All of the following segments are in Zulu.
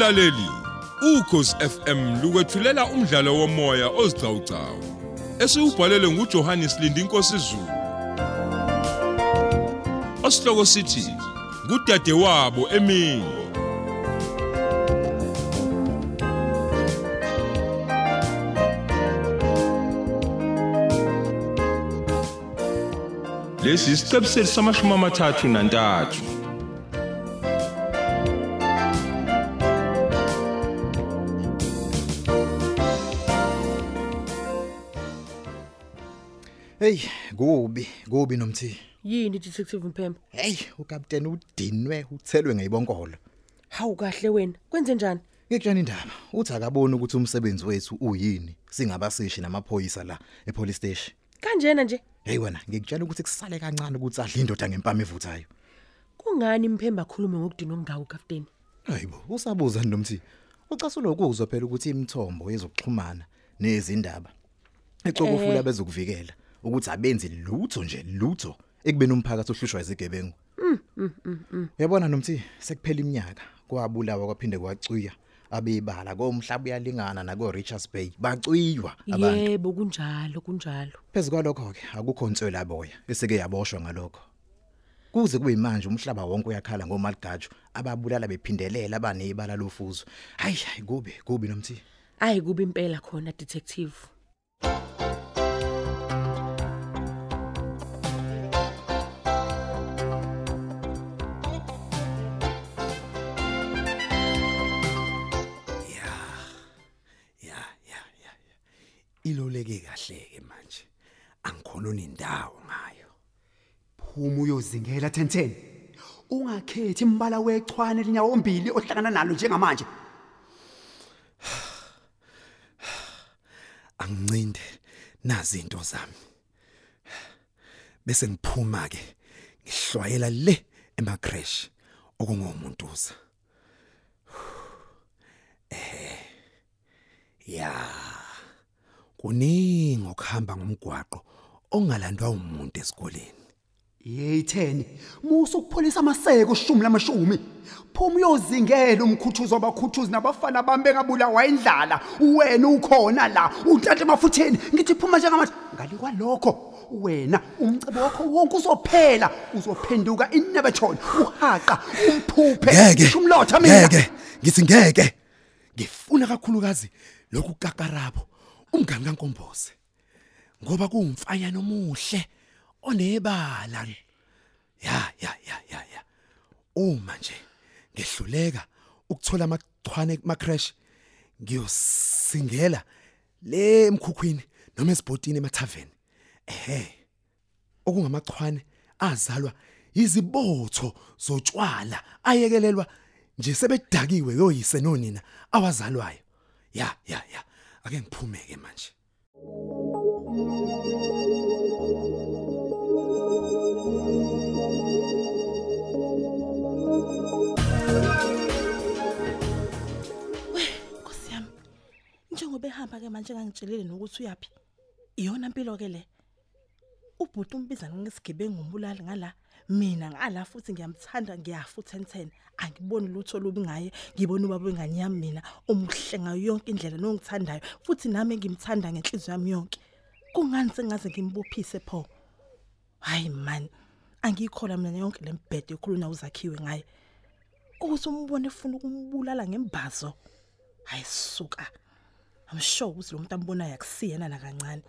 Mlaleli, ukhosi FM lukwethulela umdlalo womoya ozicawucawu. Esiubhalelwe nguJohannes Lindi Nkosi Zulu. Osihloko sithi kudade wabo emini. Lesi isiqebu sethu samashumi amathathu nantathu. Hey, kubi, kubi nomthi. Yini detective Mphemba? Hey, ukapteni udinwe uthelwe ngeyibonkolo. Hawu kahle wena. Kwenze njani? Ngekujana indaba, uthi akaboni ukuthi umsebenzi wethu uyini singabasishi namaphoyisa la epolice station. Kanjena nje. Hey wena, ngikutshela ukuthi kusale kancane ukuthi adle indoda ngempama evuthayo. Kungani Mphemba khulume ngokudinwa ngawo kapteni? Hayibo, usabuza nomthi. Ucasulo ukuzwa phela ukuthi imithombo yezokuxhumana nezindaba ecokufula Eh. bezokuvikela ukuthi abenzi lutho nje lutho ekubeni umphakathi ohlushwa izigebengu. Yabona nomthi sekuphela iminyaka kwabulawa kwaphinde kwacuya abebala komhlaba uyalingana nako Richards Bay bacuywa abantu Yebo kunjalo kunjalo. phezukwalokho ke akukho nswela boya eseke yaboshwa ngalokho kuze kube manje umhlaba wonke uyakhala ngomaligaju ababulala bephindelela abanezibala lofuzo hayi hayi kube kubi nomthi Ayi kuba impela khona detective. Iloleke kahle ke manje. Angikhona nendawo ngayo. Phuma uyozingela 1010 ungakhethi imbala wechwane linyawo ombili ohlangana nalo njengamanje. Angincinde nazi into zami. Bese ngiphuma ke ngihlwayela le ema crash okungomuntuza eh ya. Kuningi okuhamba ngomgwaqo ongalandwa umuntu esikoleni. 10 musu ukupholisa amaseko ushumi lamashumi phuma uyozingela umkhuthuzo abakhuthuzi nabafana bami bengabulawa indlala wena ukhona la untate mafutheni ngithi phuma njengamanje. Ngalikwa lokho wena umcebo wakho wonke uzophela uzophenduka inebethon uhaqa umphuphe ngeke umlotha mina. ngeke ngithi ngeke. Ngifuna kakhulukazi lokhu kakarabo umngani kaNkomboze ngoba kuwumfanya nomuhle onebala. Ya ya ya ya ya. Uma nje ngehluleka ukuthola amachwane ma crash ngiyosingela le emkhukhwini noma esibhotini emathaveni. Ehe okungamachwane azalwa izibotho zotshwala ayekelelwa nje sebedakiwe yoyise nonina awazalwayo. Ya ya ya. Ake ngiphumeke manje Nkosi yami. Njengoba ehamba ke manje ngangitshelile nokuthi uyapi. Iyona impilo ke le. Ubhuti umbiza ngesigebengu umbulali ngala. Mina ngala futhi ngiyamthanda ngiyafuthi 1010. Angiboni lutho lubi ngaye. Ngibona ubaba wengane yami mina umuhle ngayo yonke indlela nongithandayo futhi nami ngimthanda ngenhliziyo yami yonke. Kungani sengaze ngimbophise pho? Hayi man. Angikhola mina yonke lembhede ekhuluna uzakhiwe ngaye. ukuthi umbone efuna ukumbulala ngembazo hayisuka i'm sure ukuthi lo muntu ambonayo akusiyena nakancane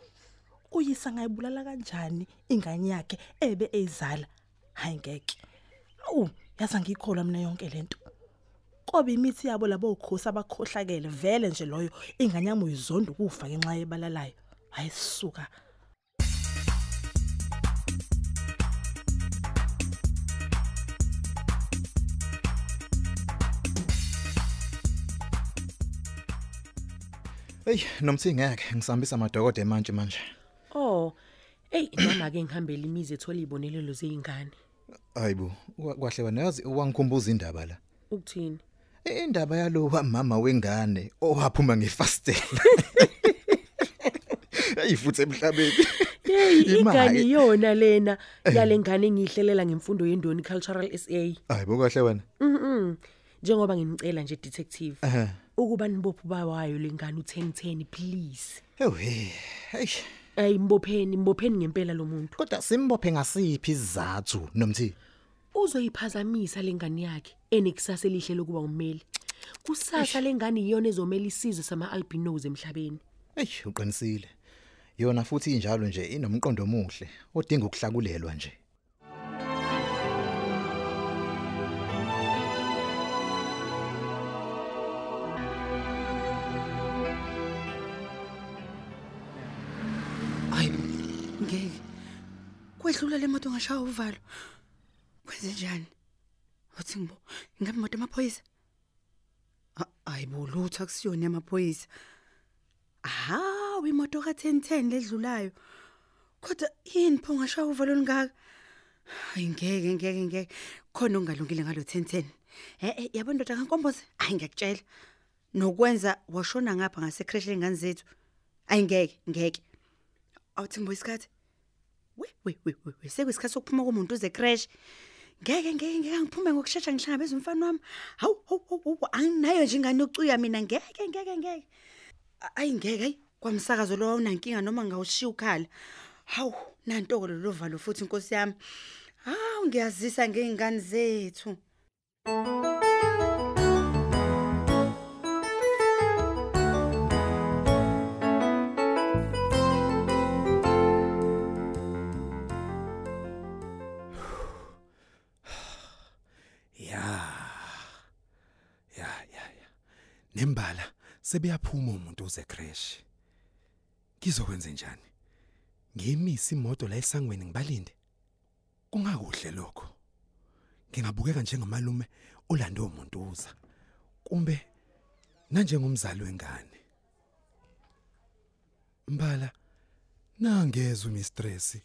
uyisa ngayibulala kanjani ingane yakhe ebe eyizala hayi ngeke. Awu yaza ngikhola mina yonke lento kobe imithi yabo labo ukhosi abakhohlakele vele nje loyo ingane yami uyizonda ukufa ngenxa yebalalayo. Hayisuka hey nomthi ngeke ngisambisa amadokodo manje manje. Oh. Ey mama ke ngihambela imizi ethola izibonelelo zeingane. hayibo kwa- kwahle wena yazi wangikhumbuza indaba la Ukuthini? I- indaba yalo mama wengane owaphuma ngefastela ayifuthe emhlabeni Hey Imali. ingane yona lena yale ngane engihlelela ngemfundo yendoni cultural SA. hayibo kahle wena Mhm. njengoba nginicela nje detective Ehhe. ukuba nibophe bawayo lengane u1010 please Ewe. Hey. Ayi mbopheni mbopheni ngempela lo muntu Kodwa simbophe ngasiphi isizathu nomthi? uzoyiphazamisa lengane yakhe enekusasa elihle lokuba ummeli kusasa lengane iyona ezomela isizwe sama albinos emhlabeni Ey, uqinisile. Yona futhi injalo nje inomqondo omuhle odinga ukuhlakulelwa nje. Kwedlula le moto ngashaya uvalo. Kwenze njani? Uthi ngibo, ingabe imoto amaphoyisa? Hayibo lutho akusiyona amaphoyisa. Hawu imoto ka1010 ledlulayo. Kodwa yini pho ngashaya uvalo lingaka? Hayi ngeke ngeke ngeke. Khona ongalungile ngalo 1010. Eh yabo ndoda kankomboze, hayi ngiyakutshela. Nokwenza washona ngapha ngase crash lengane zethu. Hayi ngeke awuthi ngibo isikhathi we we we we we, sekuyisikhathi sokuphuma komuntu uze crash ngeke ngeke ngeke ngiphume ngokusheshsha ngihlangabeza umfana wami. Hawu hawu, hawu hawu, anginayo nje ingane yokucuya mina. Ngeke ngeke ngeke. A- ayi ngeke ayi kwamsakazo lo awunankinga noma ngawushiya ukhala. Hawu nantoko lo valo futhi inkosi yami. Hawu ngiyazisa ngeingane zethu. Ya. Nembala sebeyaphuma umuntu uze crash. Ngizokwenza njani? Ngimisa imoto la esangweni ngibalinde. Kungakuhle lokho. Ngingabukeka njengamalume olando umuntu uza. Kumbe nanjengomzali wengane. Mbala nangeza umistress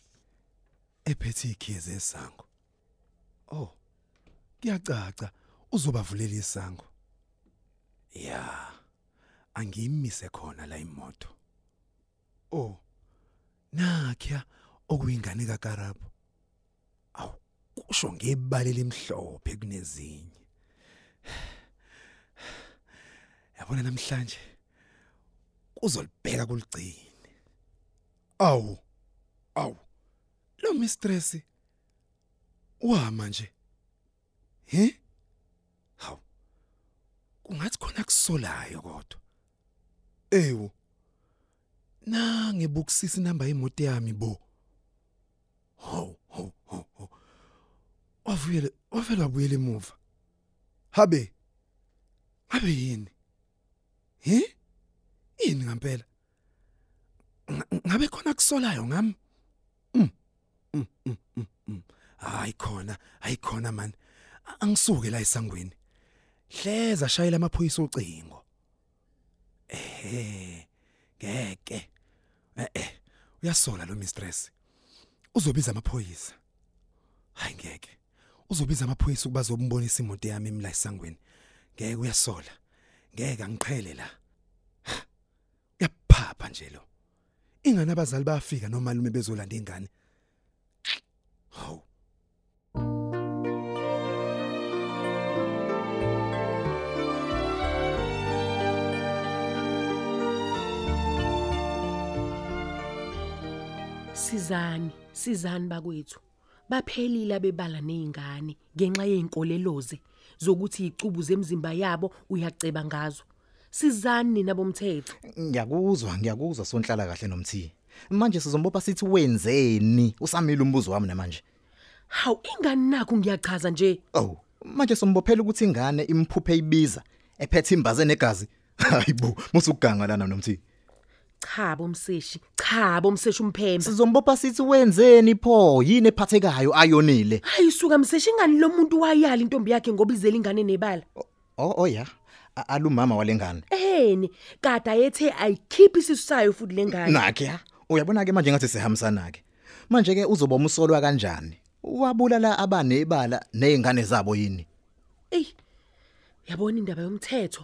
ephethe ikhize esango. Oh. Kuyacaca uzobavulela isango. Ya. Angiyimise khona la imoto. Oh. Nakhya okuyingane kaKarabo. Aw, kusho ngebale lemhlophe kunezinye. Yabona namhlanje kuzolibheka kuligcini. Aw. Aw. Lo mistress wama nje. He? Kungathi khona kusolayo kodwa. Ewu. Na ngebukisisa inamba yemoto yami bo. Haw, haw, haw. haw. Wavuyele, wavela wabuyela emuva. Habe. Habe yini? He? Yini ngempela? Nga- Ngabe khona kusolayo ngami? Mm. Mm, mm. Hayi khona, hayi khona man. Angisuke la esangweni. Hleza shayela amaphoyisa ucingo. Eh. Ngeke. Eh eh. Uyasola lo mistress. Uzobiza amaphoyisa. Hayi ngeke. Uzobiza amaphoyisa ukuba zombonisa imoto yami emla esangweni. Ngeke uyasola. Ngeke angiqhele la. Uyaphapha nje lo. Ingane abazali bayafika nomalume bezolanda ingane. Hawu. Sizani, sizani bakwethu. Baphelile abebala nezingane ngenxa yeinkoleloze zokuthi icubu zemzimba yabo uyaceba ngazo. Sizani nina bomthetho. Ngiyakuzwa, ngiyakuzwa sonhlala kahle nomthi. Manje sizombopha sithi wenzeni? Usamile umbuzo wami namanje. Hawu ingani nakho ngiyachaza nje. Oh, manje sombophela ukuthi ingane imphuphe ibiza ephethe imbaze negazi. Hayibo, musuganga lana nomthi. Cha bomseshi, cha bomseshi umphemba. Sizombopha sithi wenzeni pho? Yini ephathekayo ayonile? Hayisuka mseshi ingani lo muntu wayala intombi yakhe ngoba izela ingane nebala. Oh oh ya. A- Alumama walengane. Eheni, kade ayethe ayikhiphi isisu sayo futhi lengane. Nakhe ya. Uyabona ke manje ngathi sihambisana ke. Manje ke uzoba umsolwa kanjani? Wabulala abane ibala nezingane zabo yini? Ey. Yabona indaba yomthetho.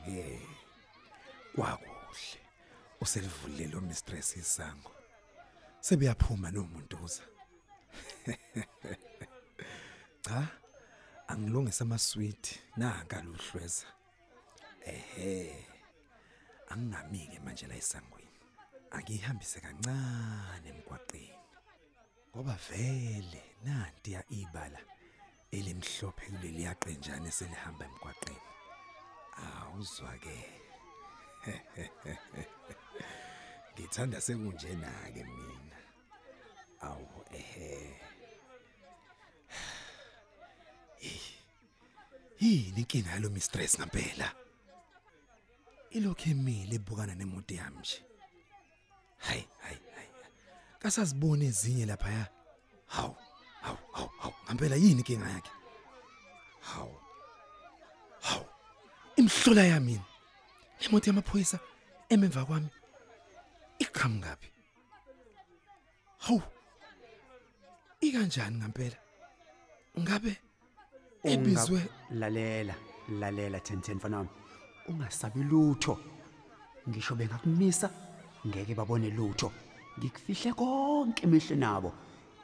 Ke kwakuhle. Uselivulile lo mistress isango. Sebeyaphuma nomuntuza cha angilungisa amasweet nanga luhlweza. Ehe angingamike manje la esangweni. Angihambise kancane emgwaqeni. Ngoba vele nanti ya ibala elimhlophe kuleli yaqenjana selihamba emgwaqeni. Awuzwa ke ngithanda sekunjena ke mina. Awu ehe. Yini inkinga yalo mistress ngempela ilokhu emile ebukana nemoto yami nje. Hayi hayi hayi. Kasazibone ezinye lapha ya hawu hawu hawu hawu. Ngempela yini inkinga yakhe hawu hawu imhlola yami le moto yamaphoyisa ememva kwami iqhamukapi hawu ikanjani ngempela ngabe ebizwe lalela lalela 1010 mfana wami. Ungasabi lutho. Ngisho bengakumisa ngeke babone lutho. Ngikufihle konke emehle nabo.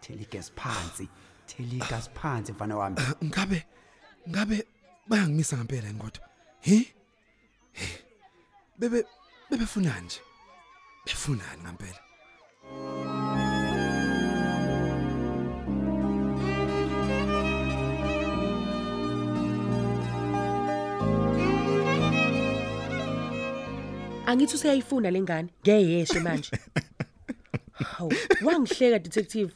Thela igas phansi thela igas phansi mfana wami. Ngabe ngabe bayangimisa ngempela yini kodwa? Hi He, bebe bebefunani nje. Befunani ngempela Angithi useyayifuna lengane. Ngeyeshe manje. Hawu, wangihleka detective.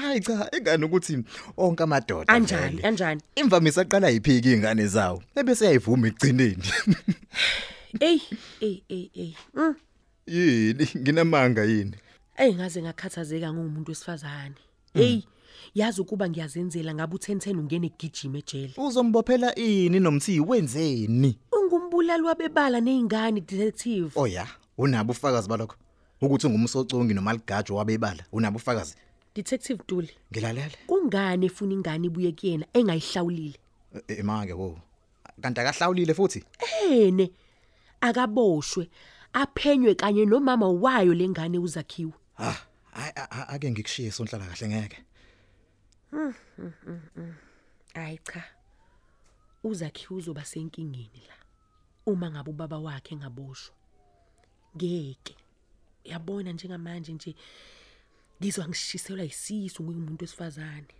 hayi cha engane ukuthi onke amadoda Anjani? Anjani? imvamisa aqala yiphiki ingane zawo ebese yayivuma egcineni Ey, ey, ey, ey. Mm. yini nginamanga yini Ey ngaze ngakhathazeka ngumuntu wesifazane. Hey, yazi ukuba ngiyazenzela ngabe u1010 ungene egijima ejele. uzombophela ini nomthi wenzeni Ungumbulali wabebala nezingane detective. oya unabo ufakazi balokho ukuthi ungumsocongi noma ligajo wabebala unabo ufakazi Detective Duli, ngilalele kungani efuna ingane ibuye kuyena engayihlawulile? emake wo kanti akahlawulile futhi Ene akaboshwe aphenywe kanye nomama wayo lengane uzakhiwe. ah ake ngikushiye sonhlala kahle ngeke Hayi cha. Uzakhiwe uzoba senkingeni la. Uma ngabe ubaba wakhe engaboshwa. Ngeke. Yabona njengamanje nje ngizwa ngishiselwa isisu ngumuntu wesifazane.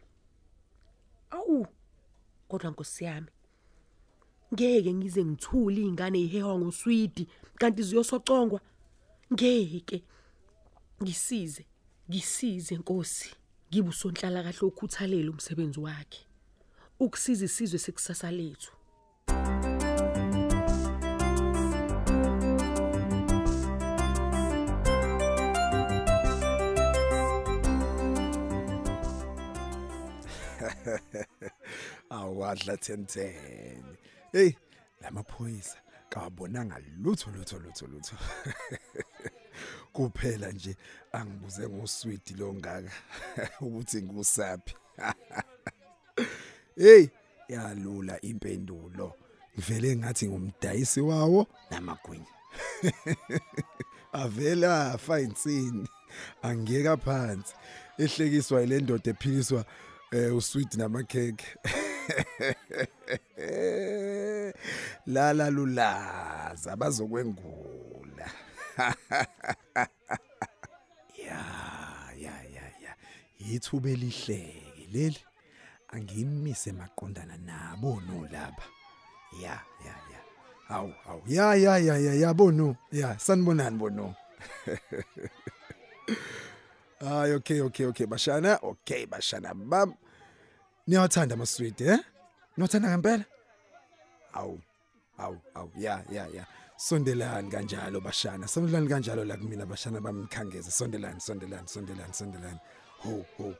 Awu. Kodwa Nkosi yami. Ngeke ngize ngithule izingane ihewa ngoswidi kanti ziyosocongwa. Ngeke. Ngisize. Ngisize Nkosi. Ngibe usonhlala kahle ukukhuthalela umsebenzi wakhe. Ukusiza isizwe sekusasa lethu. awadla 1010 hey lamaphoyisa kawabonanga lutho lutho lutho lutho. Kuphela nje angibuze ngoswidi lo ngaka ukuthi ngusaphi? Hey yalula impendulo. Ngivele ngathi ngumdayisi wawo namagwinya. Avela afa insini. Angiyeka phansi ehlekiswa ile ndoda ephikiswa eh usweet namakheke lala lulaza bazokwengula. Ya ya ya ya. Yithuba elihleke leli. Angimise maqondana nabo no lapha ya ya ya. Awu awu ya ya ya ya yabo ya sanibonani bono Hayi okay okay okay bashana okay bashana bam. Niyawathanda amasweet eh? Niyawathanda ngempela. Awu awu awu ya ya ya. Sondelani kanjalo bashana. Sondelani kanjalo la kumina bashana bamkhangeze sondelani sondelani sondelani sondelani. Ho ho.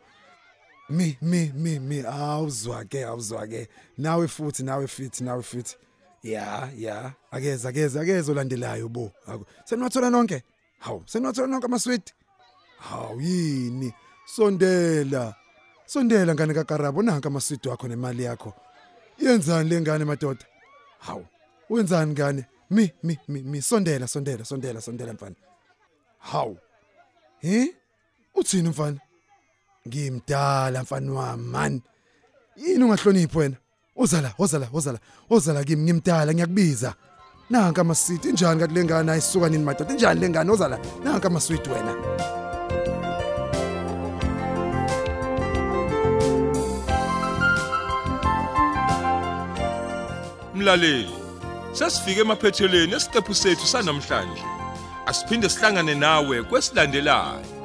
Mi mi mi mi awuzwa ke awuzwa ke nawe futhi nawe futhi nawe futhi ya ya. Akeza akeza akeza olandelayo bo. Aku- seniwathola nonke? Hawu seniwathola nonke amasweet hawu yini sondela. Sondela ngane kakarabo? Nanka amasweet wakho nemali yakho. Yenzani lengane madoda? Hawu wenzani ngane? Mi mi mi mi. Sondela sondela sondela sondela mfana. Haw he? Uthini mfana? Ngimdala mfana wami man. Yini ungahloniphi wena? Uza la uza la uza la uza la kimi ngimdala ngiyakubiza. Nanka amasweet injani kathi lengane ayisuka nini madoda? Injani lengane uza la nanka amasweet wena. Mlaleli, sesifike emaphethelweni esiqephu sethu sanamhlanje. Asiphinde sihlangane nawe kwesilandelayo.